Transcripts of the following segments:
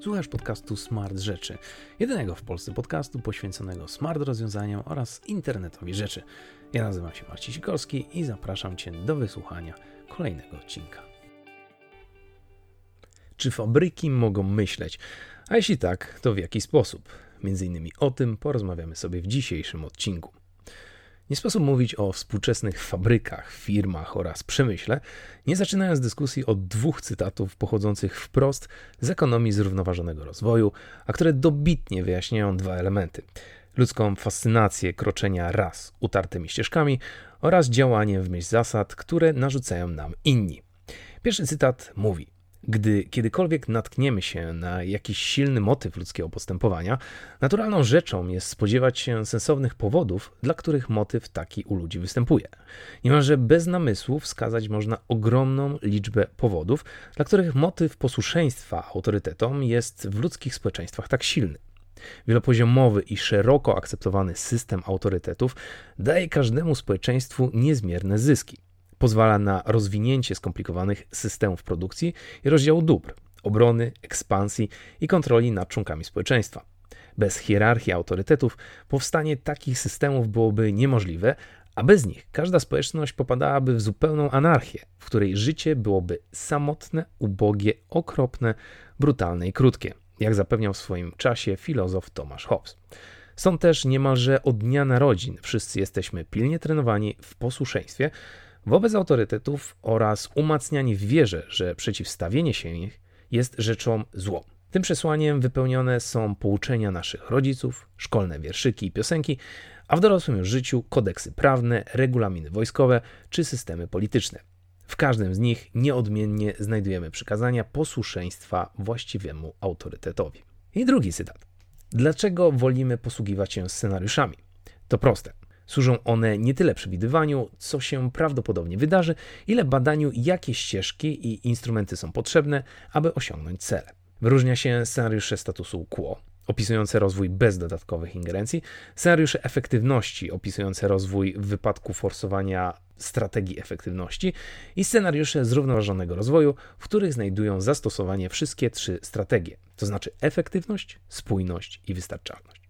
Słuchasz podcastu Smart Rzeczy, jedynego w Polsce podcastu poświęconego smart rozwiązaniom oraz internetowi rzeczy. Ja nazywam się Marcin Sikorski i zapraszam Cię do wysłuchania kolejnego odcinka. Czy fabryki mogą myśleć? A jeśli tak, to w jaki sposób? Między innymi o tym porozmawiamy sobie w dzisiejszym odcinku. Nie sposób mówić o współczesnych fabrykach, firmach oraz przemyśle, nie zaczynając dyskusji od dwóch cytatów pochodzących wprost z ekonomii zrównoważonego rozwoju, a które dobitnie wyjaśniają dwa elementy: ludzką fascynację kroczenia raz utartymi ścieżkami oraz działanie w myśl zasad, które narzucają nam inni. Pierwszy cytat mówi: gdy kiedykolwiek natkniemy się na jakiś silny motyw ludzkiego postępowania, naturalną rzeczą jest spodziewać się sensownych powodów, dla których motyw taki u ludzi występuje. Niemalże bez namysłu wskazać można ogromną liczbę powodów, dla których motyw posłuszeństwa autorytetom jest w ludzkich społeczeństwach tak silny. Wielopoziomowy i szeroko akceptowany system autorytetów daje każdemu społeczeństwu niezmierne zyski. Pozwala na rozwinięcie skomplikowanych systemów produkcji i rozdziału dóbr, obrony, ekspansji i kontroli nad członkami społeczeństwa. Bez hierarchii autorytetów powstanie takich systemów byłoby niemożliwe, a bez nich każda społeczność popadałaby w zupełną anarchię, w której życie byłoby samotne, ubogie, okropne, brutalne i krótkie, jak zapewniał w swoim czasie filozof Thomas Hobbes. Są też niemalże od dnia narodzin wszyscy jesteśmy pilnie trenowani w posłuszeństwie, wobec autorytetów oraz umacnianie w wierze, że przeciwstawienie się ich jest rzeczą złą. Tym przesłaniem wypełnione są pouczenia naszych rodziców, szkolne wierszyki i piosenki, a w dorosłym już życiu kodeksy prawne, regulaminy wojskowe czy systemy polityczne. W każdym z nich nieodmiennie znajdujemy przykazania posłuszeństwa właściwemu autorytetowi. I drugi cytat. Dlaczego wolimy posługiwać się scenariuszami? To proste. Służą one nie tyle przewidywaniu, co się prawdopodobnie wydarzy, ile badaniu, jakie ścieżki i instrumenty są potrzebne, aby osiągnąć cele. Wyróżnia się scenariusze statusu quo, opisujące rozwój bez dodatkowych ingerencji, scenariusze efektywności, opisujące rozwój w wypadku forsowania strategii efektywności i scenariusze zrównoważonego rozwoju, w których znajdują zastosowanie wszystkie trzy strategie, to znaczy efektywność, spójność i wystarczalność.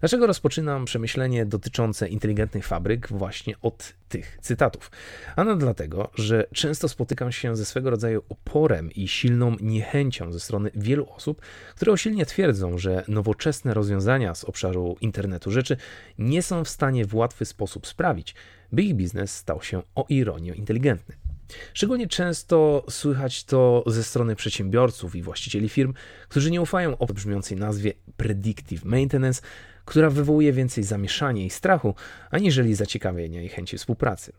Dlaczego rozpoczynam przemyślenie dotyczące inteligentnych fabryk właśnie od tych cytatów? Ano dlatego, że często spotykam się ze swego rodzaju oporem i silną niechęcią ze strony wielu osób, które usilnie twierdzą, że nowoczesne rozwiązania z obszaru internetu rzeczy nie są w stanie w łatwy sposób sprawić, by ich biznes stał się o ironię inteligentny. Szczególnie często słychać to ze strony przedsiębiorców i właścicieli firm, którzy nie ufają o brzmiącej nazwie predictive maintenance, która wywołuje więcej zamieszania i strachu, aniżeli zaciekawienia i chęci współpracy.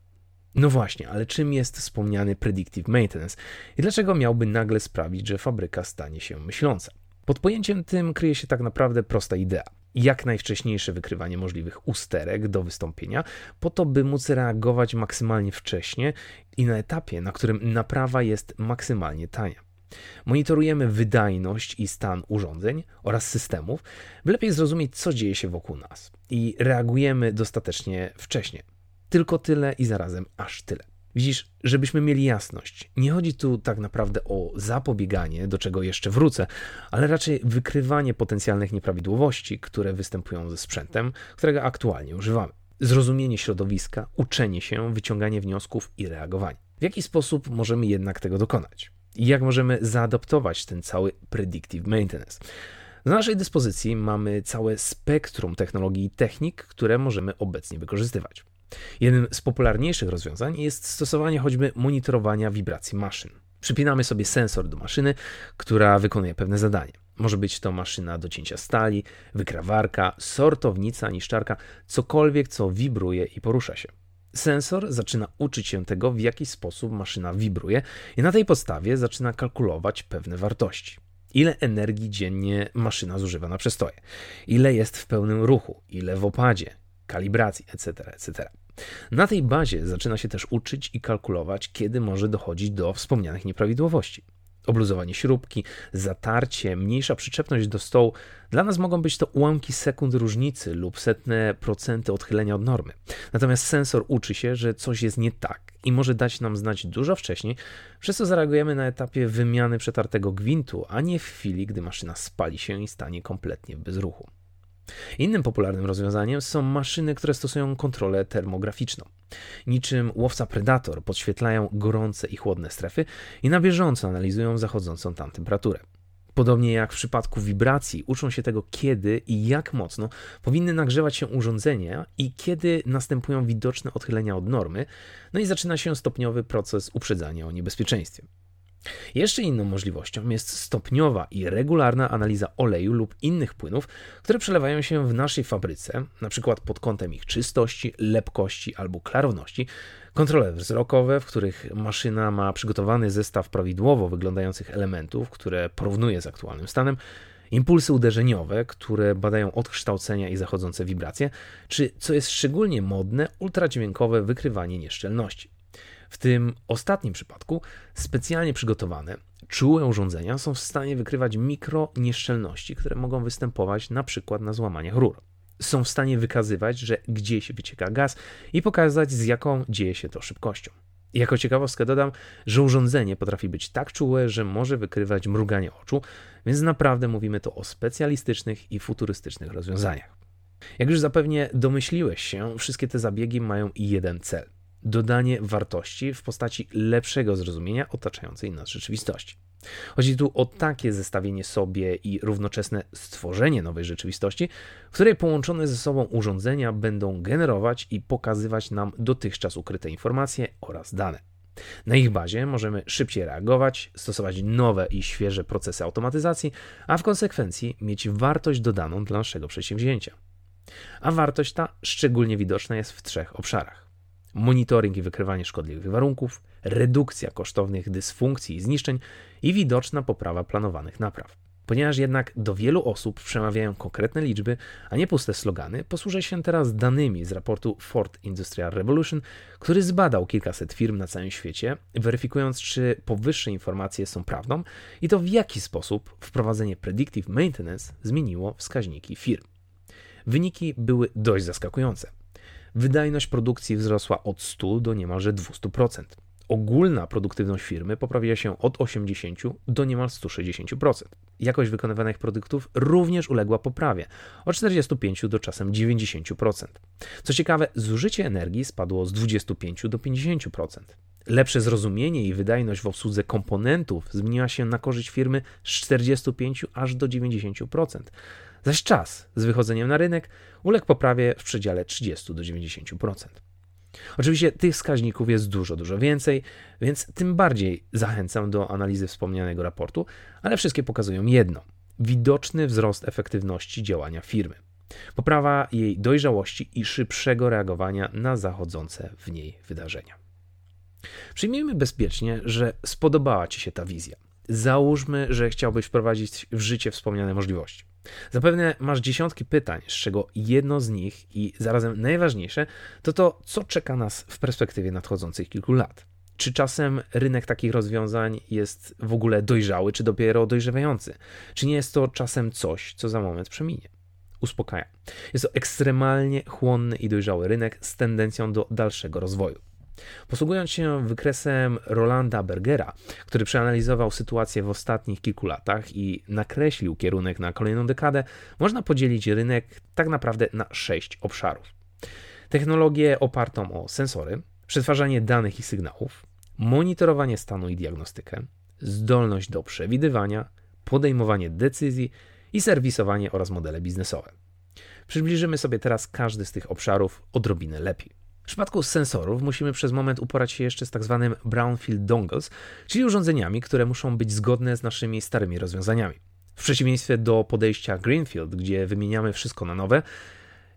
No właśnie, ale czym jest wspomniany predictive maintenance i dlaczego miałby nagle sprawić, że fabryka stanie się myśląca? Pod pojęciem tym kryje się tak naprawdę prosta idea jak najwcześniejsze wykrywanie możliwych usterek do wystąpienia, po to, by móc reagować maksymalnie wcześnie i na etapie, na którym naprawa jest maksymalnie tania. Monitorujemy wydajność i stan urządzeń oraz systemów, by lepiej zrozumieć, co dzieje się wokół nas i reagujemy dostatecznie wcześnie. Tylko tyle i zarazem aż tyle. Widzisz, żebyśmy mieli jasność, nie chodzi tu tak naprawdę o zapobieganie, do czego jeszcze wrócę, ale raczej wykrywanie potencjalnych nieprawidłowości, które występują ze sprzętem, którego aktualnie używamy. Zrozumienie środowiska, uczenie się, wyciąganie wniosków i reagowanie. W jaki sposób możemy jednak tego dokonać? I jak możemy zaadaptować ten cały predictive maintenance? Na naszej dyspozycji mamy całe spektrum technologii i technik, które możemy obecnie wykorzystywać. Jednym z popularniejszych rozwiązań jest stosowanie choćby monitorowania wibracji maszyn. Przypinamy sobie sensor do maszyny, która wykonuje pewne zadanie. Może być to maszyna do cięcia stali, wykrawarka, sortownica, niszczarka, cokolwiek, co wibruje i porusza się. Sensor zaczyna uczyć się tego, w jaki sposób maszyna wibruje, i na tej podstawie zaczyna kalkulować pewne wartości. Ile energii dziennie maszyna zużywa na przestoje, ile jest w pełnym ruchu, ile w opadzie, kalibracji, etc., etc. Na tej bazie zaczyna się też uczyć i kalkulować, kiedy może dochodzić do wspomnianych nieprawidłowości. Obluzowanie śrubki, zatarcie, mniejsza przyczepność do stołu. Dla nas mogą być to ułamki sekund różnicy lub setne procenty odchylenia od normy. Natomiast sensor uczy się, że coś jest nie tak i może dać nam znać dużo wcześniej, przez co zareagujemy na etapie wymiany przetartego gwintu, a nie w chwili, gdy maszyna spali się i stanie kompletnie w bezruchu. Innym popularnym rozwiązaniem są maszyny, które stosują kontrolę termograficzną. Niczym łowca predator podświetlają gorące i chłodne strefy i na bieżąco analizują zachodzącą tam temperaturę. Podobnie jak w przypadku wibracji, uczą się tego, kiedy i jak mocno powinny nagrzewać się urządzenia i kiedy następują widoczne odchylenia od normy, no i zaczyna się stopniowy proces uprzedzania o niebezpieczeństwie. Jeszcze inną możliwością jest stopniowa i regularna analiza oleju lub innych płynów, które przelewają się w naszej fabryce, np. pod kątem ich czystości, lepkości albo klarowności, kontrole wzrokowe, w których maszyna ma przygotowany zestaw prawidłowo wyglądających elementów, które porównuje z aktualnym stanem, impulsy uderzeniowe, które badają odkształcenia i zachodzące wibracje, czy, co jest szczególnie modne, ultradźwiękowe wykrywanie nieszczelności. W tym ostatnim przypadku specjalnie przygotowane, czułe urządzenia są w stanie wykrywać mikro nieszczelności, które mogą występować na przykład na złamaniach rur. Są w stanie wykazywać, że gdzieś wycieka gaz i pokazać z jaką dzieje się to szybkością. Jako ciekawostkę dodam, że urządzenie potrafi być tak czułe, że może wykrywać mruganie oczu, więc naprawdę mówimy to o specjalistycznych i futurystycznych rozwiązaniach. Jak już zapewnie domyśliłeś się, wszystkie te zabiegi mają jeden cel – dodanie wartości w postaci lepszego zrozumienia otaczającej nas rzeczywistości. Chodzi tu o takie zestawienie sobie i równoczesne stworzenie nowej rzeczywistości, w której połączone ze sobą urządzenia będą generować i pokazywać nam dotychczas ukryte informacje oraz dane. Na ich bazie możemy szybciej reagować, stosować nowe i świeże procesy automatyzacji, a w konsekwencji mieć wartość dodaną dla naszego przedsięwzięcia. A wartość ta szczególnie widoczna jest w trzech obszarach monitoring i wykrywanie szkodliwych warunków, redukcja kosztownych dysfunkcji i zniszczeń i widoczna poprawa planowanych napraw. Ponieważ jednak do wielu osób przemawiają konkretne liczby, a nie puste slogany, posłużę się teraz danymi z raportu Ford Industrial Revolution, który zbadał kilkaset firm na całym świecie, weryfikując, czy powyższe informacje są prawdą i to w jaki sposób wprowadzenie predictive maintenance zmieniło wskaźniki firm. Wyniki były dość zaskakujące wydajność produkcji wzrosła od 100 do niemalże 200%. Ogólna produktywność firmy poprawiła się od 80 do niemal 160%. Jakość wykonywanych produktów również uległa poprawie od 45 do czasem 90%. Co ciekawe, zużycie energii spadło z 25 do 50%. Lepsze zrozumienie i wydajność w obsłudze komponentów zmieniła się na korzyść firmy z 45 aż do 90% zaś czas z wychodzeniem na rynek uległ poprawie w przedziale 30 do 90%. Oczywiście tych wskaźników jest dużo, dużo więcej, więc tym bardziej zachęcam do analizy wspomnianego raportu, ale wszystkie pokazują jedno: widoczny wzrost efektywności działania firmy, poprawa jej dojrzałości i szybszego reagowania na zachodzące w niej wydarzenia. Przyjmijmy bezpiecznie, że spodobała Ci się ta wizja. Załóżmy, że chciałbyś wprowadzić w życie wspomniane możliwości. Zapewne masz dziesiątki pytań, z czego jedno z nich i zarazem najważniejsze to to, co czeka nas w perspektywie nadchodzących kilku lat. Czy czasem rynek takich rozwiązań jest w ogóle dojrzały, czy dopiero dojrzewający? Czy nie jest to czasem coś, co za moment przeminie? Uspokajam. Jest to ekstremalnie chłonny i dojrzały rynek z tendencją do dalszego rozwoju. Posługując się wykresem Rolanda Bergera, który przeanalizował sytuację w ostatnich kilku latach i nakreślił kierunek na kolejną dekadę, można podzielić rynek tak naprawdę na sześć obszarów. Technologię opartą o sensory, przetwarzanie danych i sygnałów, monitorowanie stanu i diagnostykę, zdolność do przewidywania, podejmowanie decyzji i serwisowanie oraz modele biznesowe. Przybliżymy sobie teraz każdy z tych obszarów odrobinę lepiej. W przypadku sensorów musimy przez moment uporać się jeszcze z tak zwanym brownfield dongles, czyli urządzeniami, które muszą być zgodne z naszymi starymi rozwiązaniami. W przeciwieństwie do podejścia Greenfield, gdzie wymieniamy wszystko na nowe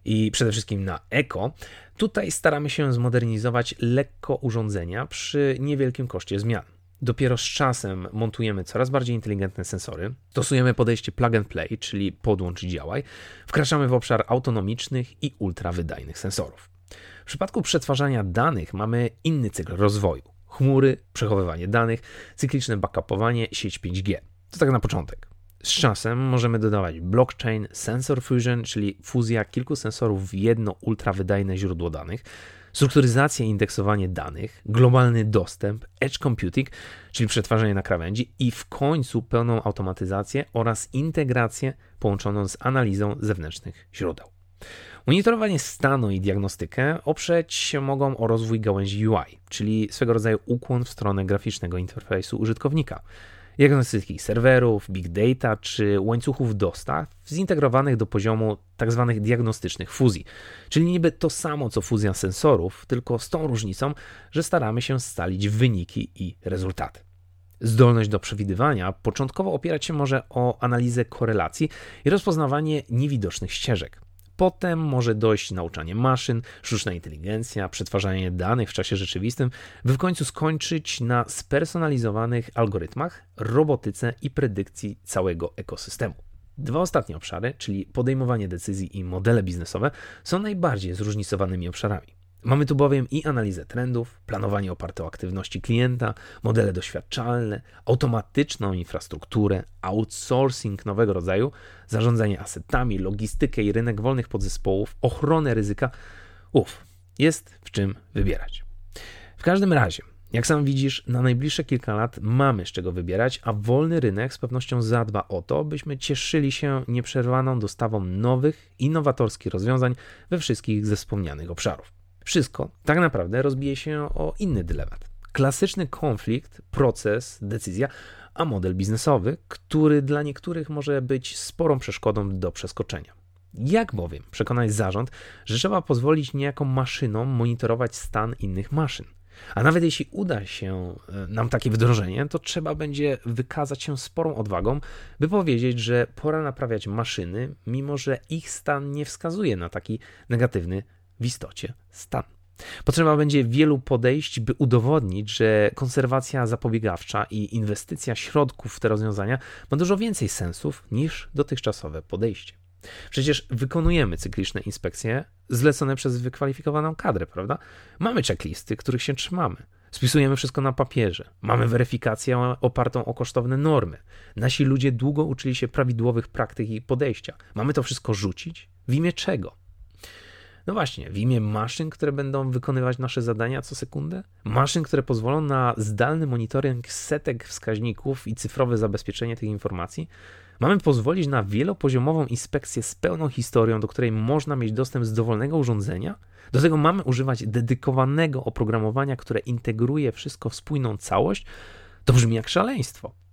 i przede wszystkim na eko, tutaj staramy się zmodernizować lekko urządzenia przy niewielkim koszcie zmian. Dopiero z czasem montujemy coraz bardziej inteligentne sensory, stosujemy podejście plug and play, czyli podłącz i działaj, wkraczamy w obszar autonomicznych i ultrawydajnych sensorów. W przypadku przetwarzania danych mamy inny cykl rozwoju. chmury, przechowywanie danych, cykliczne backupowanie, sieć 5G. To tak na początek. Z czasem możemy dodawać blockchain, sensor fusion, czyli fuzja kilku sensorów w jedno ultrawydajne źródło danych, strukturyzacja i indeksowanie danych, globalny dostęp, edge computing, czyli przetwarzanie na krawędzi i w końcu pełną automatyzację oraz integrację połączoną z analizą zewnętrznych źródeł. Monitorowanie stanu i diagnostykę oprzeć się mogą o rozwój gałęzi UI, czyli swego rodzaju ukłon w stronę graficznego interfejsu użytkownika diagnostyki serwerów, big data czy łańcuchów dostaw zintegrowanych do poziomu tzw. Tak diagnostycznych fuzji. Czyli niby to samo co fuzja sensorów, tylko z tą różnicą, że staramy się scalić wyniki i rezultaty. Zdolność do przewidywania początkowo opierać się może o analizę korelacji i rozpoznawanie niewidocznych ścieżek. Potem może dojść nauczanie maszyn, sztuczna inteligencja, przetwarzanie danych w czasie rzeczywistym, by w końcu skończyć na spersonalizowanych algorytmach, robotyce i predykcji całego ekosystemu. Dwa ostatnie obszary, czyli podejmowanie decyzji i modele biznesowe, są najbardziej zróżnicowanymi obszarami. Mamy tu bowiem i analizę trendów, planowanie oparte o aktywności klienta, modele doświadczalne, automatyczną infrastrukturę, outsourcing nowego rodzaju, zarządzanie asetami, logistykę i rynek wolnych podzespołów, ochronę ryzyka. Uf, jest w czym wybierać. W każdym razie, jak sam widzisz, na najbliższe kilka lat mamy z czego wybierać, a wolny rynek z pewnością zadba o to, byśmy cieszyli się nieprzerwaną dostawą nowych, innowatorskich rozwiązań we wszystkich ze wspomnianych obszarów. Wszystko tak naprawdę rozbije się o inny dylemat. Klasyczny konflikt, proces, decyzja, a model biznesowy, który dla niektórych może być sporą przeszkodą do przeskoczenia. Jak bowiem przekonać zarząd, że trzeba pozwolić niejaką maszynom monitorować stan innych maszyn? A nawet jeśli uda się e, nam takie wdrożenie, to trzeba będzie wykazać się sporą odwagą, by powiedzieć, że pora naprawiać maszyny, mimo że ich stan nie wskazuje na taki negatywny w istocie stan. Potrzeba będzie wielu podejść, by udowodnić, że konserwacja zapobiegawcza i inwestycja środków w te rozwiązania ma dużo więcej sensów niż dotychczasowe podejście. Przecież wykonujemy cykliczne inspekcje zlecone przez wykwalifikowaną kadrę, prawda? Mamy checklisty, których się trzymamy. Spisujemy wszystko na papierze. Mamy weryfikację opartą o kosztowne normy. Nasi ludzie długo uczyli się prawidłowych praktyk i podejścia. Mamy to wszystko rzucić? W imię czego? No właśnie, w imię maszyn, które będą wykonywać nasze zadania co sekundę? Maszyn, które pozwolą na zdalny monitoring setek wskaźników i cyfrowe zabezpieczenie tych informacji? Mamy pozwolić na wielopoziomową inspekcję z pełną historią, do której można mieć dostęp z dowolnego urządzenia? Do tego mamy używać dedykowanego oprogramowania, które integruje wszystko w spójną całość? To brzmi jak szaleństwo.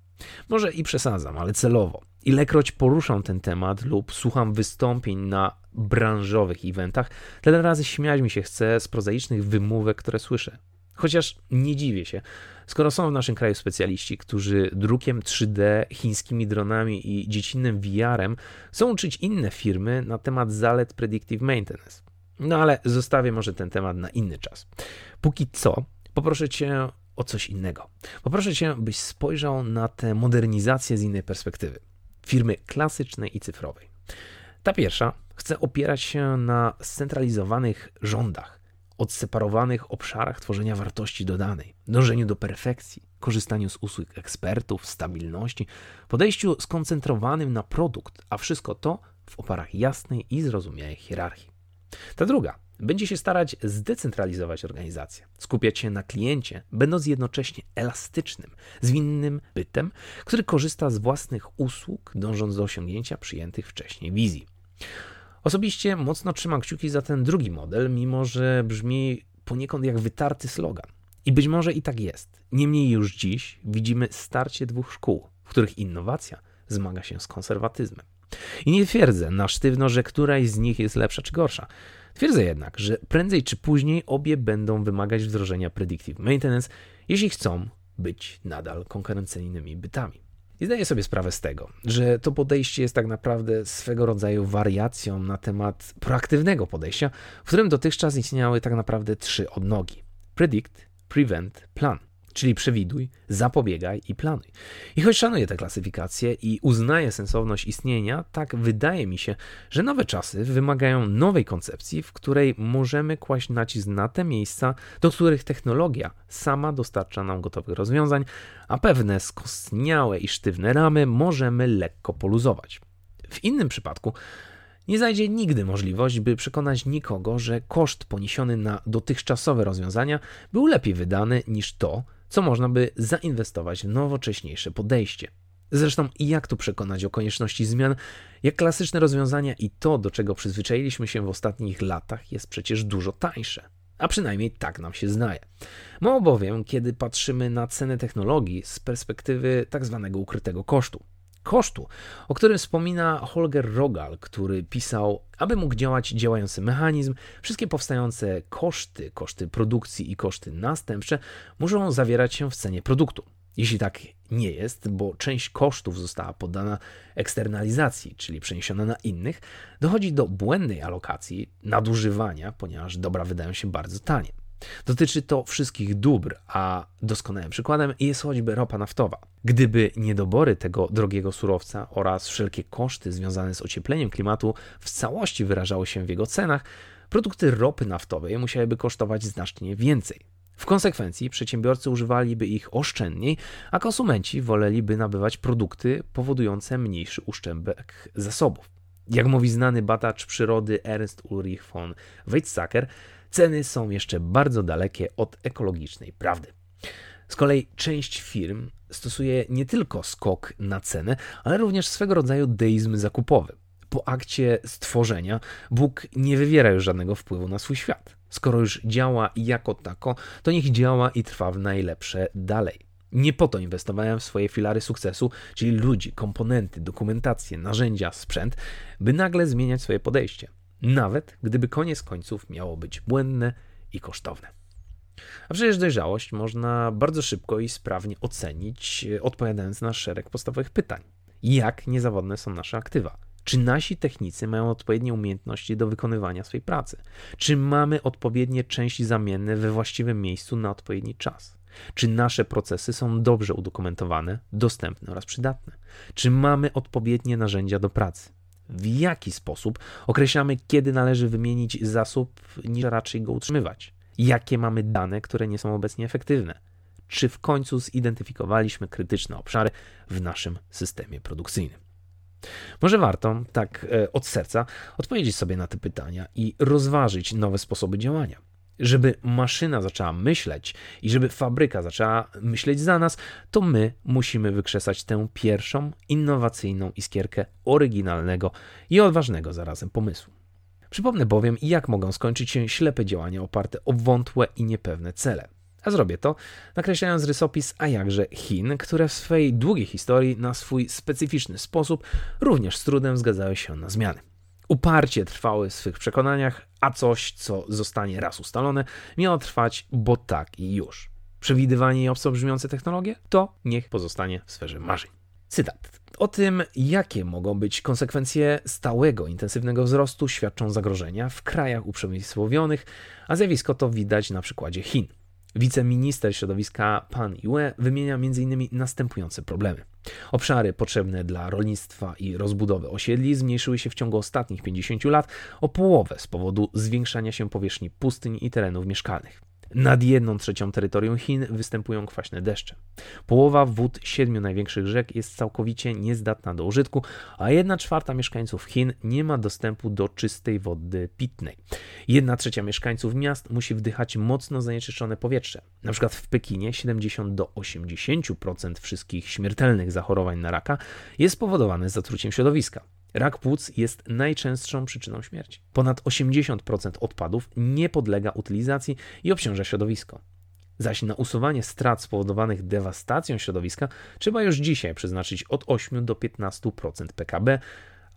Może i przesadzam, ale celowo. Ilekroć poruszam ten temat lub słucham wystąpień na branżowych eventach, tyle razy śmiać mi się chce z prozaicznych wymówek, które słyszę. Chociaż nie dziwię się, skoro są w naszym kraju specjaliści, którzy drukiem 3D, chińskimi dronami i dziecinnym VR-em chcą uczyć inne firmy na temat zalet predictive maintenance. No ale zostawię może ten temat na inny czas. Póki co, poproszę Cię o coś innego. Poproszę Cię, byś spojrzał na tę modernizację z innej perspektywy. Firmy klasycznej i cyfrowej. Ta pierwsza chce opierać się na scentralizowanych rządach, odseparowanych obszarach tworzenia wartości dodanej, dążeniu do perfekcji, korzystaniu z usług ekspertów, stabilności, podejściu skoncentrowanym na produkt, a wszystko to w oparach jasnej i zrozumiałej hierarchii. Ta druga będzie się starać zdecentralizować organizację, skupiać się na kliencie, będąc jednocześnie elastycznym, zwinnym bytem, który korzysta z własnych usług, dążąc do osiągnięcia przyjętych wcześniej wizji. Osobiście mocno trzymam kciuki za ten drugi model, mimo że brzmi poniekąd jak wytarty slogan. I być może i tak jest. Niemniej już dziś widzimy starcie dwóch szkół, w których innowacja zmaga się z konserwatyzmem. I nie twierdzę na sztywno, że któraś z nich jest lepsza czy gorsza. Twierdzę jednak, że prędzej czy później obie będą wymagać wdrożenia predictive maintenance, jeśli chcą być nadal konkurencyjnymi bytami. I zdaję sobie sprawę z tego, że to podejście jest tak naprawdę swego rodzaju wariacją na temat proaktywnego podejścia, w którym dotychczas istniały tak naprawdę trzy odnogi: predict, prevent, plan. Czyli przewiduj, zapobiegaj i planuj. I choć szanuję tę klasyfikację i uznaję sensowność istnienia, tak wydaje mi się, że nowe czasy wymagają nowej koncepcji, w której możemy kłaść nacisk na te miejsca, do których technologia sama dostarcza nam gotowych rozwiązań, a pewne skostniałe i sztywne ramy możemy lekko poluzować. W innym przypadku nie zajdzie nigdy możliwość, by przekonać nikogo, że koszt poniesiony na dotychczasowe rozwiązania był lepiej wydany niż to, co można by zainwestować w nowocześniejsze podejście. Zresztą, jak tu przekonać o konieczności zmian, jak klasyczne rozwiązania i to, do czego przyzwyczailiśmy się w ostatnich latach, jest przecież dużo tańsze. A przynajmniej tak nam się zdaje. Mało bowiem, kiedy patrzymy na cenę technologii z perspektywy tak zwanego ukrytego kosztu kosztu, o którym wspomina Holger Rogal, który pisał, aby mógł działać działający mechanizm, wszystkie powstające koszty, koszty produkcji i koszty następcze muszą zawierać się w cenie produktu. Jeśli tak nie jest, bo część kosztów została poddana eksternalizacji, czyli przeniesiona na innych, dochodzi do błędnej alokacji, nadużywania, ponieważ dobra wydają się bardzo tanie. Dotyczy to wszystkich dóbr, a doskonałym przykładem jest choćby ropa naftowa. Gdyby niedobory tego drogiego surowca oraz wszelkie koszty związane z ociepleniem klimatu w całości wyrażały się w jego cenach, produkty ropy naftowej musiałyby kosztować znacznie więcej. W konsekwencji przedsiębiorcy używaliby ich oszczędniej, a konsumenci woleliby nabywać produkty powodujące mniejszy uszczerbek zasobów. Jak mówi znany badacz przyrody Ernst Ulrich von Weizsäcker, ceny są jeszcze bardzo dalekie od ekologicznej prawdy. Z kolei część firm stosuje nie tylko skok na cenę, ale również swego rodzaju deizm zakupowy. Po akcie stworzenia Bóg nie wywiera już żadnego wpływu na swój świat. Skoro już działa jako tako, to niech działa i trwa w najlepsze dalej. Nie po to inwestowałem w swoje filary sukcesu, czyli ludzi, komponenty, dokumentację, narzędzia, sprzęt, by nagle zmieniać swoje podejście nawet gdyby koniec końców miało być błędne i kosztowne. A przecież dojrzałość można bardzo szybko i sprawnie ocenić, e, odpowiadając na szereg podstawowych pytań. Jak niezawodne są nasze aktywa? Czy nasi technicy mają odpowiednie umiejętności do wykonywania swojej pracy? Czy mamy odpowiednie części zamienne we właściwym miejscu na odpowiedni czas? Czy nasze procesy są dobrze udokumentowane, dostępne oraz przydatne? Czy mamy odpowiednie narzędzia do pracy? W jaki sposób określamy, kiedy należy wymienić zasób, niż raczej go utrzymywać. Jakie mamy dane, które nie są obecnie efektywne. Czy w końcu zidentyfikowaliśmy krytyczne obszary w naszym systemie produkcyjnym. Może warto, tak e, od serca, odpowiedzieć sobie na te pytania i rozważyć nowe sposoby działania żeby maszyna zaczęła myśleć i żeby fabryka zaczęła myśleć za nas, to my musimy wykrzesać tę pierwszą innowacyjną iskierkę oryginalnego i odważnego zarazem pomysłu. Przypomnę bowiem, jak mogą skończyć się ślepe działania oparte o wątłe i niepewne cele. A zrobię to, nakreślając rysopis, a jakże Chin, które w swojej długiej historii na swój specyficzny sposób również z trudem zgadzały się na zmiany uparcie trwały w swych przekonaniach, a coś, co zostanie raz ustalone, miało trwać, bo tak i już. Przewidywanie i obco brzmiące technologie? To niech pozostanie w sferze marzeń. Cytat. O tym, jakie mogą być konsekwencje stałego, intensywnego wzrostu, świadczą zagrożenia w krajach uprzemysłowionych, a zjawisko to widać na przykładzie Chin. Wiceminister środowiska Pan Yue wymienia m.in. następujące problemy. Obszary potrzebne dla rolnictwa i rozbudowy osiedli zmniejszyły się w ciągu ostatnich 50 lat o połowę z powodu zwiększania się powierzchni pustyń i terenów mieszkalnych. Nad jedną trzecią terytorium Chin występują kwaśne deszcze. Połowa wód siedmiu największych rzek jest całkowicie niezdatna do użytku, a jedna czwarta mieszkańców Chin nie ma dostępu do czystej wody pitnej. Jedna trzecia mieszkańców miast musi wdychać mocno zanieczyszczone powietrze. Na przykład w Pekinie 70 do 80% wszystkich śmiertelnych zachorowań na raka jest spowodowane zatruciem środowiska. Rak płuc jest najczęstszą przyczyną śmierci. Ponad 80% odpadów nie podlega utylizacji i obciąża środowisko. Zaś na usuwanie strat spowodowanych dewastacją środowiska trzeba już dzisiaj przeznaczyć od 8 do 15% PKB,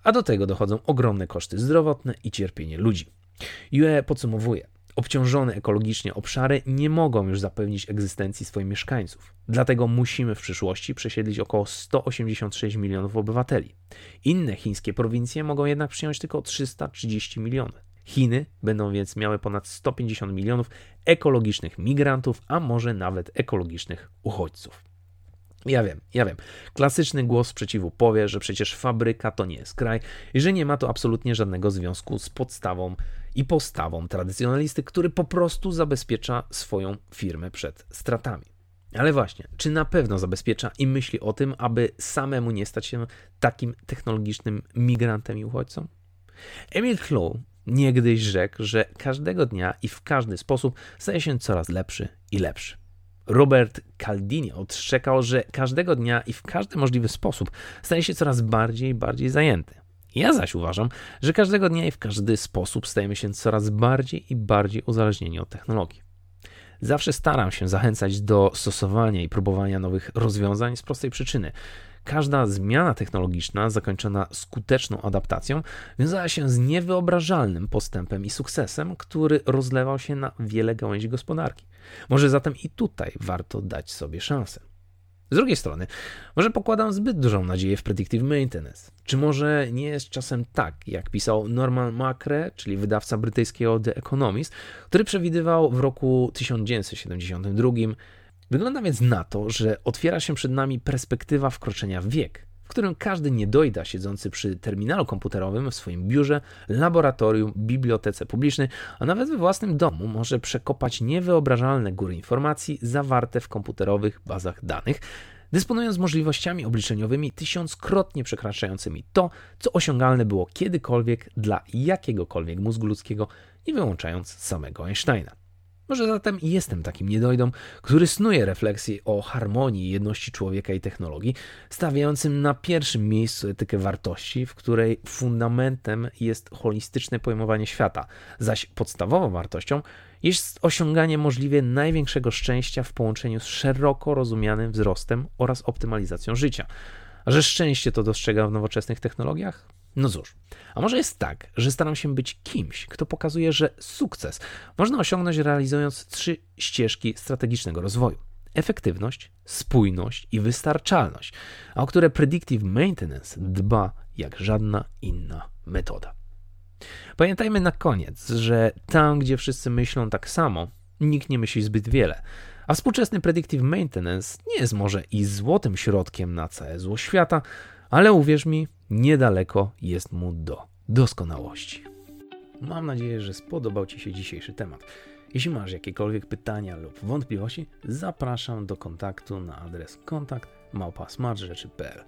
a do tego dochodzą ogromne koszty zdrowotne i cierpienie ludzi. UE podsumowuje: Obciążone ekologicznie obszary nie mogą już zapewnić egzystencji swoich mieszkańców. Dlatego musimy w przyszłości przesiedlić około 186 milionów obywateli. Inne chińskie prowincje mogą jednak przyjąć tylko 330 milionów. Chiny będą więc miały ponad 150 milionów ekologicznych migrantów, a może nawet ekologicznych uchodźców. Ja wiem, ja wiem. Klasyczny głos sprzeciwu powie, że przecież fabryka to nie jest kraj i że nie ma to absolutnie żadnego związku z podstawą i postawą tradycjonalisty, który po prostu zabezpiecza swoją firmę przed stratami. Ale właśnie, czy na pewno zabezpiecza i myśli o tym, aby samemu nie stać się takim technologicznym migrantem i uchodźcą? Emil Clow niegdyś rzekł, że każdego dnia i w każdy sposób staje się coraz lepszy i lepszy. Robert Caldini odszczekał, że każdego dnia i w każdy możliwy sposób staje się coraz bardziej i bardziej zajęty. Ja zaś uważam, że każdego dnia i w każdy sposób stajemy się coraz bardziej i bardziej uzależnieni od technologii. Zawsze staram się zachęcać do stosowania i próbowania nowych rozwiązań z prostej przyczyny. Każda zmiana technologiczna zakończona skuteczną adaptacją wiązała się z niewyobrażalnym postępem i sukcesem, który rozlewał się na wiele gałęzi gospodarki. Może zatem i tutaj warto dać sobie szansę. Z drugiej strony, może pokładam zbyt dużą nadzieję w predictive maintenance. Czy może nie jest czasem tak, jak pisał Norman Macre, czyli wydawca brytyjskiego The Economist, który przewidywał w roku 1972 Wygląda więc na to, że otwiera się przed nami perspektywa wkroczenia w wiek, którym każdy niedojda siedzący przy terminalu komputerowym w swoim biurze, laboratorium, bibliotece publicznej, a nawet we własnym domu może przekopać niewyobrażalne góry informacji zawarte w komputerowych bazach danych, dysponując możliwościami obliczeniowymi tysiąckrotnie przekraczającymi to, co osiągalne było kiedykolwiek dla jakiegokolwiek mózgu ludzkiego, nie wyłączając samego Einsteina. Może zatem jestem takim niedojdą, który snuje refleksję o harmonii jedności człowieka i technologii, stawiającym na pierwszym miejscu etykę wartości, w której fundamentem jest holistyczne pojmowanie świata, zaś podstawową wartością jest osiąganie możliwie największego szczęścia w połączeniu z szeroko rozumianym wzrostem oraz optymalizacją życia. A że szczęście to dostrzegam w nowoczesnych technologiach? No cóż, a może jest tak, że staram się być kimś, kto pokazuje, że sukces można osiągnąć realizując trzy ścieżki strategicznego rozwoju: efektywność, spójność i wystarczalność, a o które predictive maintenance dba jak żadna inna metoda. Pamiętajmy na koniec, że tam, gdzie wszyscy myślą tak samo, nikt nie myśli zbyt wiele. A współczesny predictive maintenance nie jest może i złotym środkiem na całe zło świata, ale uwierz mi, niedaleko jest mu do doskonałości. Mam nadzieję, że spodobał Ci się dzisiejszy temat. Jeśli masz jakiekolwiek pytania lub wątpliwości, zapraszam do kontaktu na adres kontakt małpa.smartrzeczy.pl.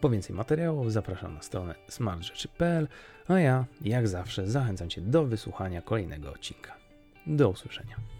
Po więcej materiałów zapraszam na stronę smartrzeczy.pl, a ja, jak zawsze, zachęcam Cię do wysłuchania kolejnego odcinka. Do usłyszenia.